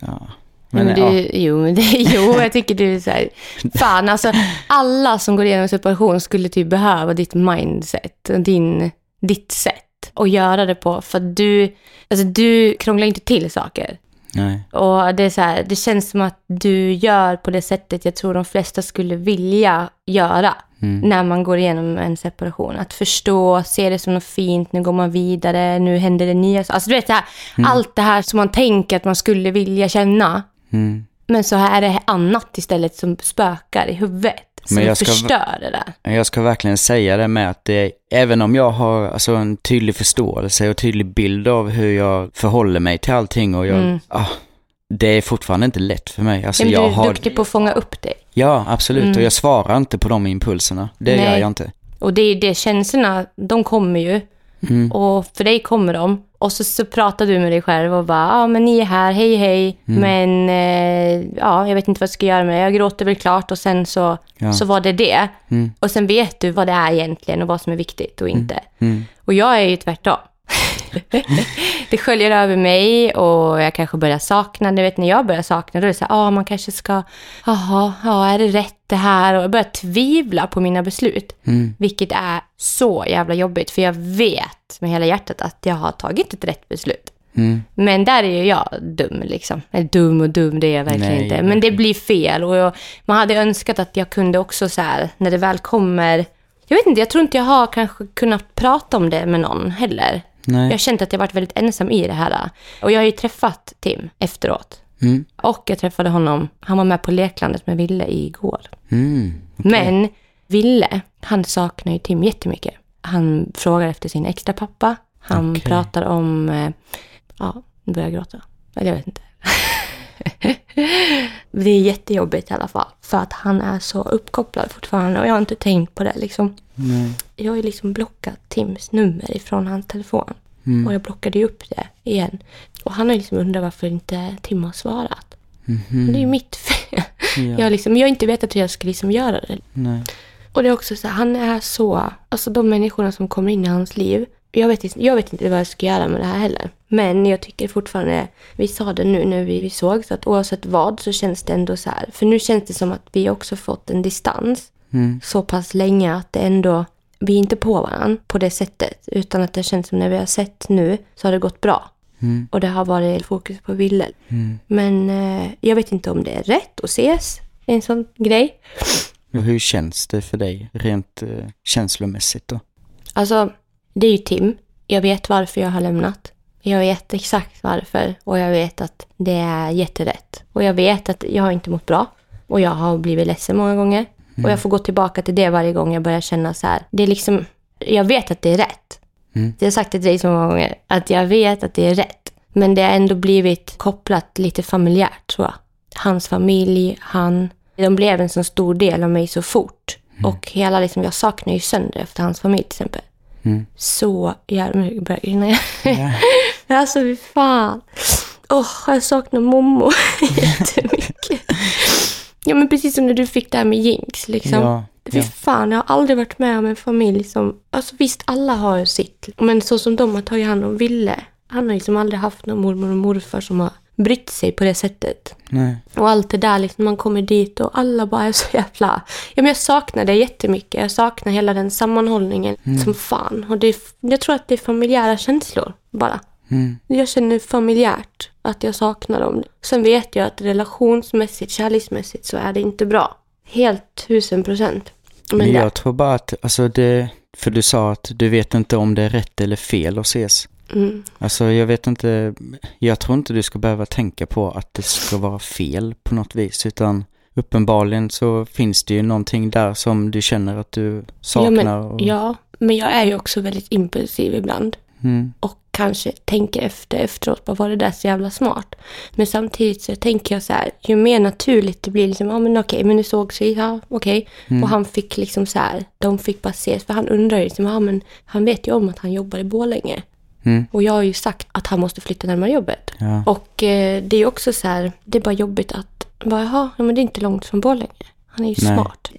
Ja. Men, Men, men ja, du, jo, men det, jo, jag tycker du är så här, fan alltså, alla som går igenom separation skulle typ behöva ditt mindset, din, ditt sätt att göra det på. För du, alltså du krånglar inte till saker. nej. Och det är så här, det känns som att du gör på det sättet jag tror de flesta skulle vilja göra Mm. när man går igenom en separation. Att förstå, se det som något fint, nu går man vidare, nu händer det nya. Alltså du vet, det här, allt det här som man tänker att man skulle vilja känna. Mm. Men så här är det annat istället som spökar i huvudet. Som Men jag ska- förstör det där. Jag ska verkligen säga det med att det, även om jag har alltså, en tydlig förståelse och tydlig bild av hur jag förhåller mig till allting och jag, Mm. ah, det är fortfarande inte lätt för mig. Alltså, Men du är har, duktig på att fånga upp dig. ja, absolut. Och jag svarar inte på de impulserna. Det Nej. gör jag inte. Och det är det, känslorna, de kommer ju. Mm. Och för dig kommer de. Och så, så pratar du med dig själv och bara, ja men ni är här, hej hej. Mm. Men eh, ja, jag vet inte vad jag ska göra med det. Jag gråter väl klart och sen så, Ja. så var det det. Mm. Och sen vet du vad det är egentligen och vad som är viktigt och inte. Mm. Och jag är ju tvärtom. det sköljer över mig och jag kanske börjar sakna, du vet när jag börjar sakna då är det så här, ah, man kanske ska, jaha, ja, är det rätt det här? Och jag börjar tvivla på mina beslut. Mm. Vilket är så jävla jobbigt för jag vet med hela hjärtat att jag har tagit ett rätt beslut. Mm. Men där är ju jag dum liksom. Eller dum och dum, det är jag verkligen Nej, inte. Men det blir fel och jag, man hade önskat att jag kunde också så här, när det väl kommer, jag vet inte, jag tror inte jag har kanske kunnat prata om det med någon heller. Jag Nej. har känt att jag varit väldigt ensam i det här. Och jag har ju träffat Tim efteråt. Och jag träffade honom, han var med på Leklandet med Ville igår. Mm. Men Ville, han saknar ju Tim jättemycket. Han frågar efter sin extra pappa. Han Okej. pratar om, eh, ja, nu börjar jag gråta. Eller jag vet inte. det är jättejobbigt i alla fall. För att han är så uppkopplad fortfarande och jag har inte tänkt på det liksom. Nej. Jag har ju liksom blockat Tims nummer ifrån hans telefon. Mm. Och jag blockade ju upp det igen. Och han har liksom undrat varför inte Tim har svarat. Men det är ju mitt fel. Ja. Jag, liksom, jag har inte vetat hur jag ska liksom göra det. Nej. Och det är också så här, han är så... Alltså de människorna som kommer in i hans liv. Jag vet, inte, jag vet inte vad jag ska göra med det här heller. Men jag tycker fortfarande, vi sa det nu när vi, vi såg, så att oavsett vad så känns det ändå så här. För nu känns det som att vi också fått en distans Mm. så pass länge att det ändå, vi är inte på varandra på det sättet. Utan att det känns som när vi har sett nu så har det gått bra. Mm. Och det har varit fokus på Ville. Mm. Men eh, jag vet inte om det är rätt att ses, en sån grej. Hur känns det för dig rent eh, känslomässigt då? Alltså, det är ju Tim. Jag vet varför jag har lämnat. Jag vet exakt varför och jag vet att det är jätterätt. Och jag vet att jag har inte mått bra och jag har blivit ledsen många gånger. Och jag får gå tillbaka till det varje gång jag börjar känna så här. Det är liksom, jag vet att det är rätt. Mm. Jag har sagt det till dig så många gånger, att jag vet att det är rätt. Men det har ändå blivit kopplat lite familjärt tror jag. Hans familj, han. De blev en så stor del av mig så fort. Och hela liksom, jag saknar ju sönder efter hans familj till exempel. Mm. Så jävla mycket börjar grina. Ja. Alltså fy fan. Åh, jag saknar mommo jättemycket. Ja men precis som när du fick det här med Jinx liksom. Ja, Fy ja. fan, jag har aldrig varit med om en familj som... Alltså visst, alla har ju sitt. Men så som de har tagit hand om Ville. Han har liksom aldrig haft någon mormor och morfar som har brytt sig på det sättet. Nej. Och allt det där, liksom, man kommer dit och alla bara är så jävla... Ja, men jag saknar det jättemycket. Jag saknar hela den sammanhållningen som fan. Och det är, jag tror att det är familjära känslor bara. Mm. Jag känner familjärt att jag saknar dem. Sen vet jag att relationsmässigt, kärleksmässigt så är det inte bra. Helt tusen procent. Men Men jag tror bara att, alltså det, för du sa att du vet inte om det är rätt eller fel att ses. Mm, Alltså jag vet inte, jag tror inte du ska behöva tänka på att det ska vara fel på något vis, utan uppenbarligen så finns det ju någonting där som du känner att du saknar. ja, men, och, ja, men jag är ju också väldigt impulsiv ibland. Mm, Och kanske tänker efter efteråt, bara var det där så jävla smart? Men samtidigt så tänker jag så här, ju mer naturligt det blir, liksom, ja men okej, men nu såg sig, ja okej. Mm. Och han fick liksom så här, de fick bara ses, för han undrar ju liksom, ja men han vet ju om att han jobbar i Borlänge. Mm, Och jag har ju sagt att han måste flytta närmare jobbet. ja. Och eh, det är också så här, det är bara jobbigt att, bara, jaha, ja, men det är inte långt från Borlänge. Han är ju Nej. smart.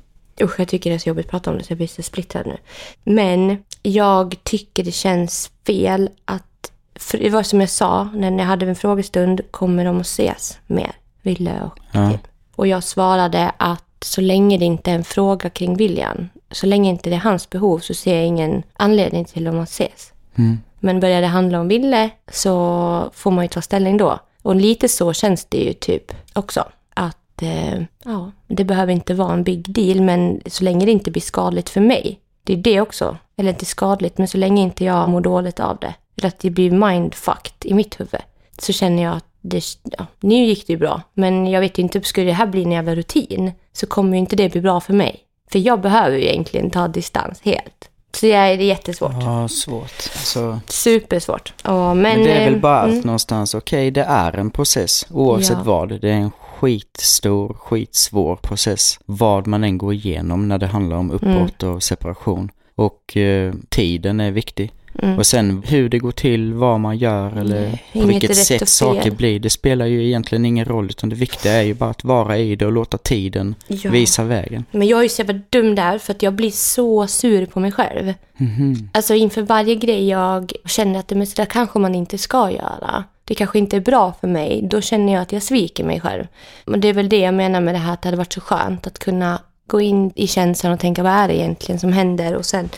Usch, jag tycker det är så jobbigt att prata om det så jag blir så splittrad nu. Men jag tycker det känns fel att, för det var som jag sa, när jag hade en frågestund, kommer de att ses mer? Ville och Ja. Och jag svarade att så länge det inte är en fråga kring William, så länge inte det är hans behov så ser jag ingen anledning till dem att ses. Mm, men börjar det handla om Ville så får man ju ta ställning då. Och lite så känns det ju typ också. Att eh, ja, det behöver inte vara en big deal men så länge det inte blir skadligt för mig. Det är det också. Eller inte skadligt men så länge inte jag mår dåligt av det. Eller att det blir mindfucked i mitt huvud. Så känner jag att det, ja, nu gick det ju bra. Men jag vet ju inte, skulle det här bli en jävla rutin så kommer ju inte det bli bra för mig. För jag behöver ju egentligen ta distans helt. Så det är, jättesvårt. ja svårt. Alltså, Supersvårt. Ja, men, men det är väl bara mm, någonstans, okej det är en process, oavsett Ja. vad. Det är en skitstor, skitsvår process, vad man än går igenom när det handlar om uppbrott och separation. Och eh, tiden är viktig. mm. Och sen hur det går till, vad man gör eller Nej, på inget vilket sätt saker blir, det spelar ju egentligen ingen roll utan det viktiga är ju bara att vara i det och låta tiden Ja. visa vägen. Men jag är ju så jävla dum där för att jag blir så sur på mig själv. Mhm. Alltså inför varje grej jag känner att det, men så där kanske man inte ska göra. Det kanske inte är bra för mig. Då känner jag att jag sviker mig själv. Men det är väl det jag menar med det här att det hade varit så skönt att kunna gå in i känslan och tänka vad är det egentligen som händer och sen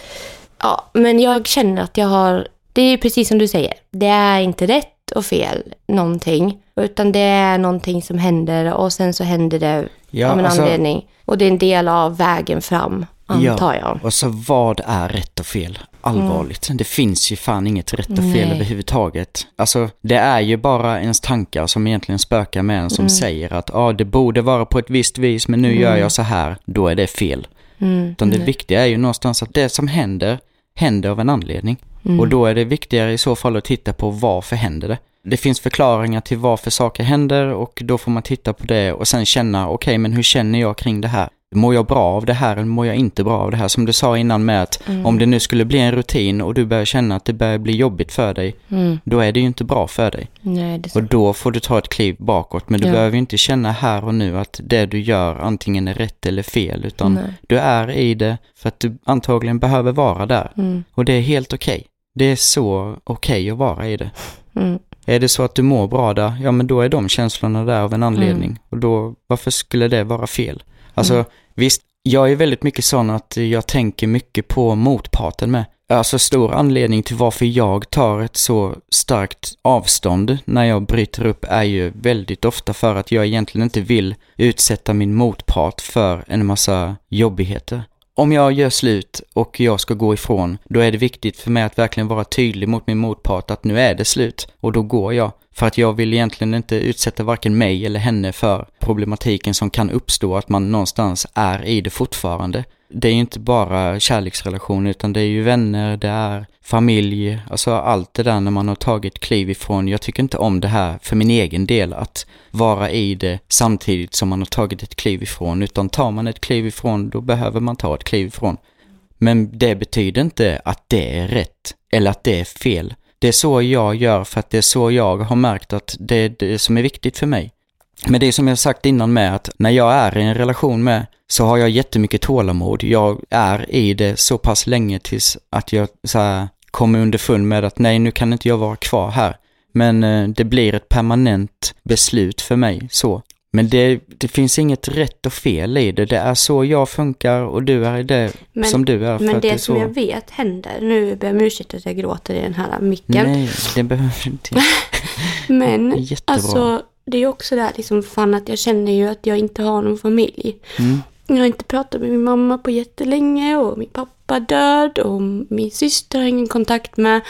Ja, men jag känner att jag har... Det är precis som du säger. Det är inte rätt och fel någonting. Utan det är någonting som händer och sen så händer det Ja, av en alltså- anledning. Och det är en del av vägen fram, antar jag. Och så vad är rätt och fel? Allvarligt. Det finns ju fan inget rätt och fel Nej. överhuvudtaget. Alltså, det är ju bara ens tankar som egentligen spökar med en som säger att ja, ah, det borde vara på ett visst vis men nu gör jag så här. Då är det fel. Mm. Utan det viktiga är ju någonstans att det som händer, händer av en anledning. Mm. Och då är det viktigare i så fall att titta på varför händer det. Det finns förklaringar till varför saker händer och då får man titta på det och sen känna, okej men hur känner jag kring det här? Mår jag bra av det här eller mår jag inte bra av det här? Som du sa innan med att Mm. om det nu skulle bli en rutin och du börjar känna att det börjar bli jobbigt för dig, Mm. då är det ju inte bra för dig. Nej. Och då får du ta ett kliv bakåt. Men du Ja. behöver ju inte känna här och nu att det du gör antingen är rätt eller fel, utan Nej. du är i det för att du antagligen behöver vara där. Mm. Och det är helt okej. Det är så okej att vara i det. Mm. Är det så att du mår bra där, ja men då är de känslorna där av en anledning. Mm. Och då, varför skulle det vara fel? Alltså, Mm visst, jag är väldigt mycket sån att jag tänker mycket på motparten med. Alltså stor anledning till varför jag tar ett så starkt avstånd när jag bryter upp är ju väldigt ofta för att jag egentligen inte vill utsätta min motpart för en massa jobbigheter. Om jag gör slut och jag ska gå ifrån, då är det viktigt för mig att verkligen vara tydlig mot min motpart att nu är det slut och då går jag. För att jag vill egentligen inte utsätta varken mig eller henne för problematiken som kan uppstå att man någonstans är i det fortfarande. Det är ju inte bara kärleksrelationer utan det är ju vänner, det är familj, alltså allt det där när man har tagit kliv ifrån. Jag tycker inte om det här för min egen del att vara i det samtidigt som man har tagit ett kliv ifrån utan tar man ett kliv ifrån då behöver man ta ett kliv ifrån. Men det betyder inte att det är rätt eller att det är fel. Det är så jag gör för att det är så jag har märkt att det är det som är viktigt för mig. Men det är som jag sagt innan med att när jag är i en relation med så har jag jättemycket tålamod. Jag är i det så pass länge tills att jag så här, kommer underfund med att nej, nu kan inte jag vara kvar här. Men eh, det blir ett permanent beslut för mig så. Men det, det finns inget rätt och fel i det. Det är så jag funkar och du är det Men- som du är. Men det, det som så. jag vet händer, nu ber jag om ursäkt att jag gråter i den här micken. Nej, det behöver du inte. Men Det jättebra. alltså, det är också där liksom fan att jag känner ju att jag inte har någon familj. Mm. Jag har inte pratat med min mamma på jättelänge och min pappa död och min syster har ingen kontakt med.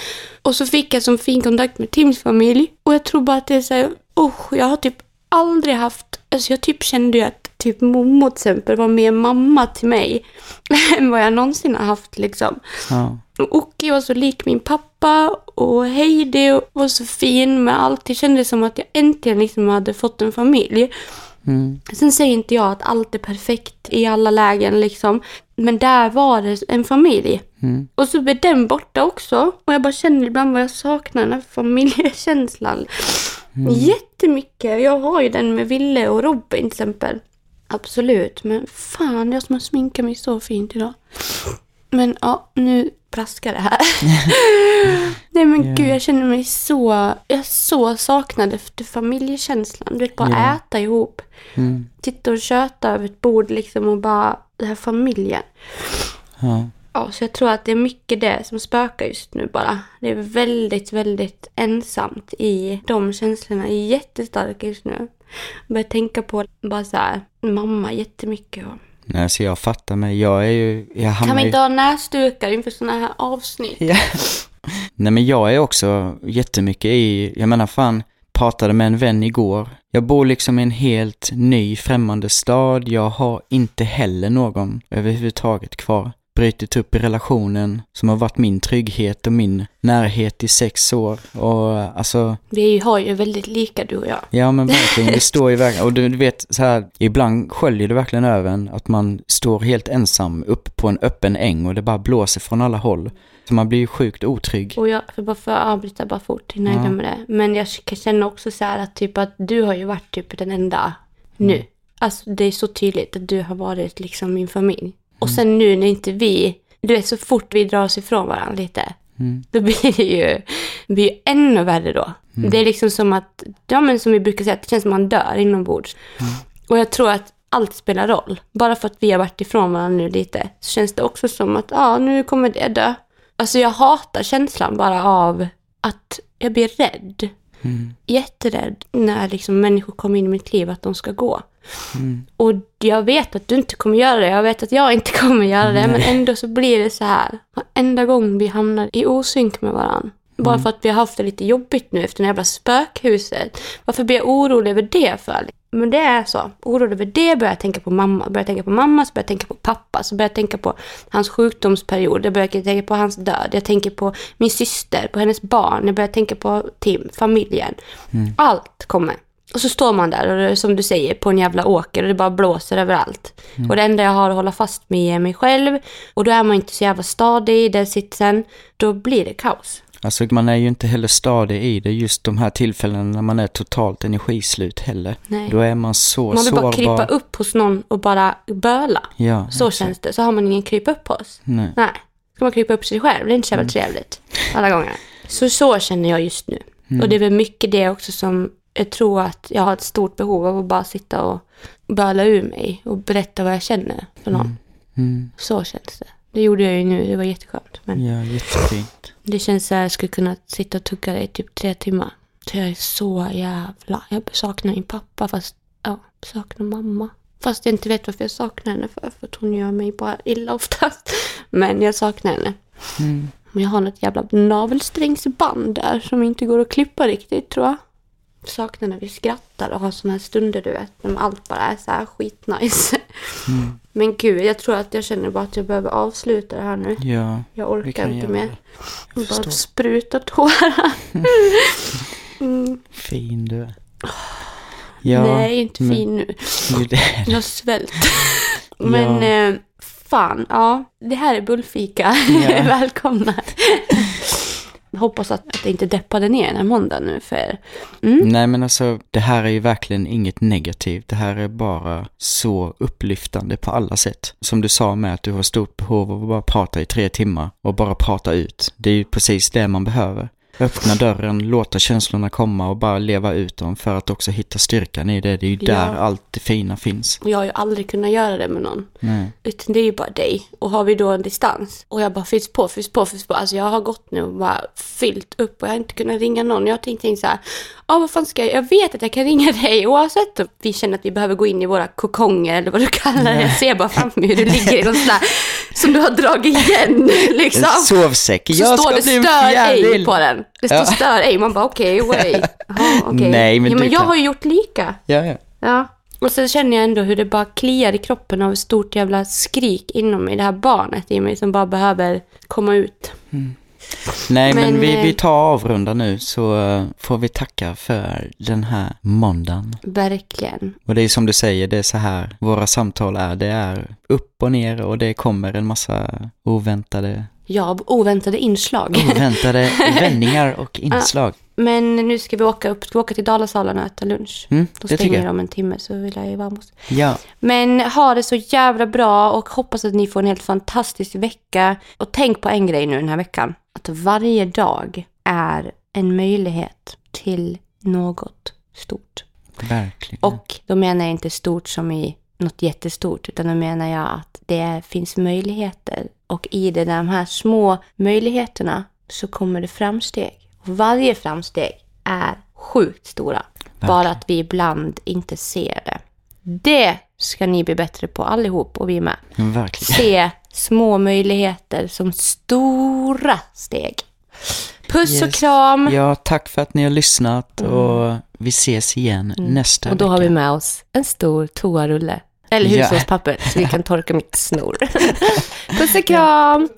Och så fick jag som fin kontakt med Tims familj. Och jag tror bara att det är så här, oh, jag har typ aldrig haft, alltså jag typ kände ju att typ Momo till exempel var mer mamma till mig än vad jag någonsin har haft liksom. Ja. Och Ocke var så lik min pappa och Heidi var så fin med allt. Det kändes som att jag äntligen liksom hade fått en familj. Mm. Sen säger inte jag att allt är perfekt i alla lägen liksom. Men där var det en familj. Mm. Och så blev den borta också. Och jag bara känner ibland vad jag saknar, den här familjekänslan. Jättemycket. Jag har ju den med Ville och Robin till exempel. Absolut, men fan jag som har sminkat mig så fint idag. Men ja, nu plaskar det här. Nej men Ja. gud, jag känner mig så, jag är så saknad efter familjekänslan. Du vet, bara Ja. äta ihop. Mm. Sitta och köta över ett bord liksom och bara, den här familjen. Ja. Ja, så jag tror att det är mycket det som spökar just nu bara. Det är väldigt, väldigt ensamt i de känslorna. Jättestarka just nu. Jag börjar tänka på bara så här, mamma jättemycket. Och... Nej, så jag fattar mig. Jag är ju... Jag Kan vi ju- inte ha näsdukar inför sådana här avsnitt? Ja. Nej men jag är också jättemycket i, jag menar fan, pratade med en vän igår. Jag bor liksom i en helt ny främmande stad. Jag har inte heller någon överhuvudtaget kvar. Brutit upp i relationen som har varit min trygghet och min närhet i sex år. Och alltså, Vi har ju väldigt lika du och jag. Ja men verkligen, det står ju verkligen, och du, du vet så här, ibland sköljer det verkligen över en att man står helt ensam upp på en öppen äng och det bara blåser från alla håll. Så man blir ju sjukt otrygg. Och jag, för bara för att avbryta bara fort innan jag Ja. glömmer det. Men jag känna också så här att typ att du har ju varit typ den enda nu. Alltså det är så tydligt att du har varit liksom min familj. Och sen nu när inte vi, du vet så fort vi drar oss ifrån varandra lite. Mm. Då blir det ju, det blir ju ännu värre då. Det är liksom som att, ja men som vi brukar säga, det känns som att man dör inombords. Och jag tror att allt spelar roll. Bara för att vi har varit ifrån varandra nu lite så känns det också som att, ja nu kommer det dö. Alltså jag hatar känslan bara av att jag blir rädd. Mm. Jätterädd när liksom människor kommer in i mitt liv att de ska gå. Mm. Och jag vet att du inte kommer göra det. Jag vet att jag inte kommer göra det. Men Nej. ändå så blir det så här. Varenda gång vi hamnar i osynk med varandra. Bara Mm. för att vi har haft det lite jobbigt nu efter det jävla spökhuset. Varför blir jag orolig över det för? Men det är så. Orolig över det, börjar jag tänka på mamma. Börjar jag tänka på mamma, så börjar jag tänka på pappa. Så börjar jag tänka på hans sjukdomsperiod. Jag börjar tänka på hans död. Jag tänker på min syster, på hennes barn. Jag börjar tänka på Tim, familjen. Allt kommer. Och så står man där och det som du säger på en jävla åker och det bara blåser överallt. Och det enda jag har att hålla fast med är mig själv. Och då är man inte så jävla stadig i den sitsen. Då blir det kaos. Alltså man är ju inte heller stadig i det just de här tillfällena när man är totalt energislut heller. Nej. Då är man så Man vill sårbar. bara krypa upp hos någon och bara böla. Ja, Så exakt. känns det. Så har man ingen krypa upp hos. Nej. Nej. Ska man krypa upp sig själv? Det är inte så jävla trevligt. Alla gånger. Så så känner jag just nu. Och det är väl mycket det också som jag tror att jag har ett stort behov av att bara sitta och böla ur mig och berätta vad jag känner för någon. Mm. Så känns det. Det gjorde jag ju nu, det var jätteskönt. Men Ja, jättefint. Det känns så här, jag skulle kunna sitta och tugga det i typ tre timmar. Så jag är så jävla... Jag saknar min pappa fast, ja, saknar mamma. Fast jag inte vet varför jag saknar henne för, för att hon gör mig bara illa oftast. Men jag saknar henne. Mm. Men jag har något jävla navelsträngsband där som inte går att klippa riktigt tror jag. Saknar när vi skrattar och har såna här stunder du vet. När allt bara är så här skitnice. Mm. Men gud, jag tror att jag känner bara att jag behöver avsluta det här nu. Ja, Jag orkar inte mer. Jag bara sprutar tårar. mm. Fin du är. Ja, Nej, inte men- fin nu. Jag svält. Men eh, fan, ja. Det här är Bullfika. Ja. Välkomna. Hoppas att, att det inte deppade ner den här måndagen nu för er. Mm. Nej men alltså, det här är ju verkligen inget negativt. Det här är bara så upplyftande på alla sätt. Som du sa med att du har stort behov av att bara prata i tre timmar och bara prata ut. Det är ju precis det man behöver. Öppna dörren, låta känslorna komma och bara leva ut dem för att också hitta styrkan i det. Det är ju Ja. där allt det fina finns. Jag har ju aldrig kunnat göra det med någon. Nej. Utan det är ju bara dig. Och har vi då en distans och jag bara fylls på, fylls på, fylls på. Alltså jag har gått nu och bara fyllt upp och jag har inte kunnat ringa någon. Jag har tänkt så här, ja vad fan ska jag, jag vet att jag kan ringa dig oavsett om vi känner att vi behöver gå in i våra kokonger eller vad du kallar det. Jag ser bara framför mig hur du ligger i någon sån där, som du har dragit igen liksom. En sovsäck. Så jag står ska det stör ej på den. Det står Ja. stör ej. Man bara okej, okay, wait. Jaha, okej. Nej, men ja, men jag kan- har ju gjort lika. Ja, ja. Ja. Och sen känner jag ändå hur det bara kliar i kroppen av ett stort jävla skrik inom mig. Det här barnet i mig som bara behöver komma ut. Nej, men, Men, vi, eh, vi tar avrunda nu så eh, får vi tacka för den här måndagen. Verkligen. Och det är som du säger, det är så här våra samtal är. Det är upp och ner och det kommer en massa oväntade, Ja, oväntade inslag. oväntade vändningar och inslag. Men nu ska vi åka upp, ska åka till Dalasalen och äta lunch. Mm, Då stänger de en timme så vill jag ju vara hos. Ja, Men ha det så jävla bra och hoppas att ni får en helt fantastisk vecka. Och tänk på en grej nu den här veckan. Att varje dag är en möjlighet till något stort. verkligen. Och då menar jag inte stort som i något jättestort, utan då menar jag att det finns möjligheter. Och i det, de här små möjligheterna så kommer det framsteg. Och varje framsteg är sjukt stora. Bara att vi ibland inte ser det. Det ska ni bli bättre på allihop och vi med. verkligen. Se små möjligheter som stora steg. Puss och Yes. kram! Ja, tack för att ni har lyssnat och vi ses igen nästa Mm. Och då vecka. har vi med oss en stor toarulle. Eller Ja. hushållspapper så vi kan torka mitt snor. Puss och kram!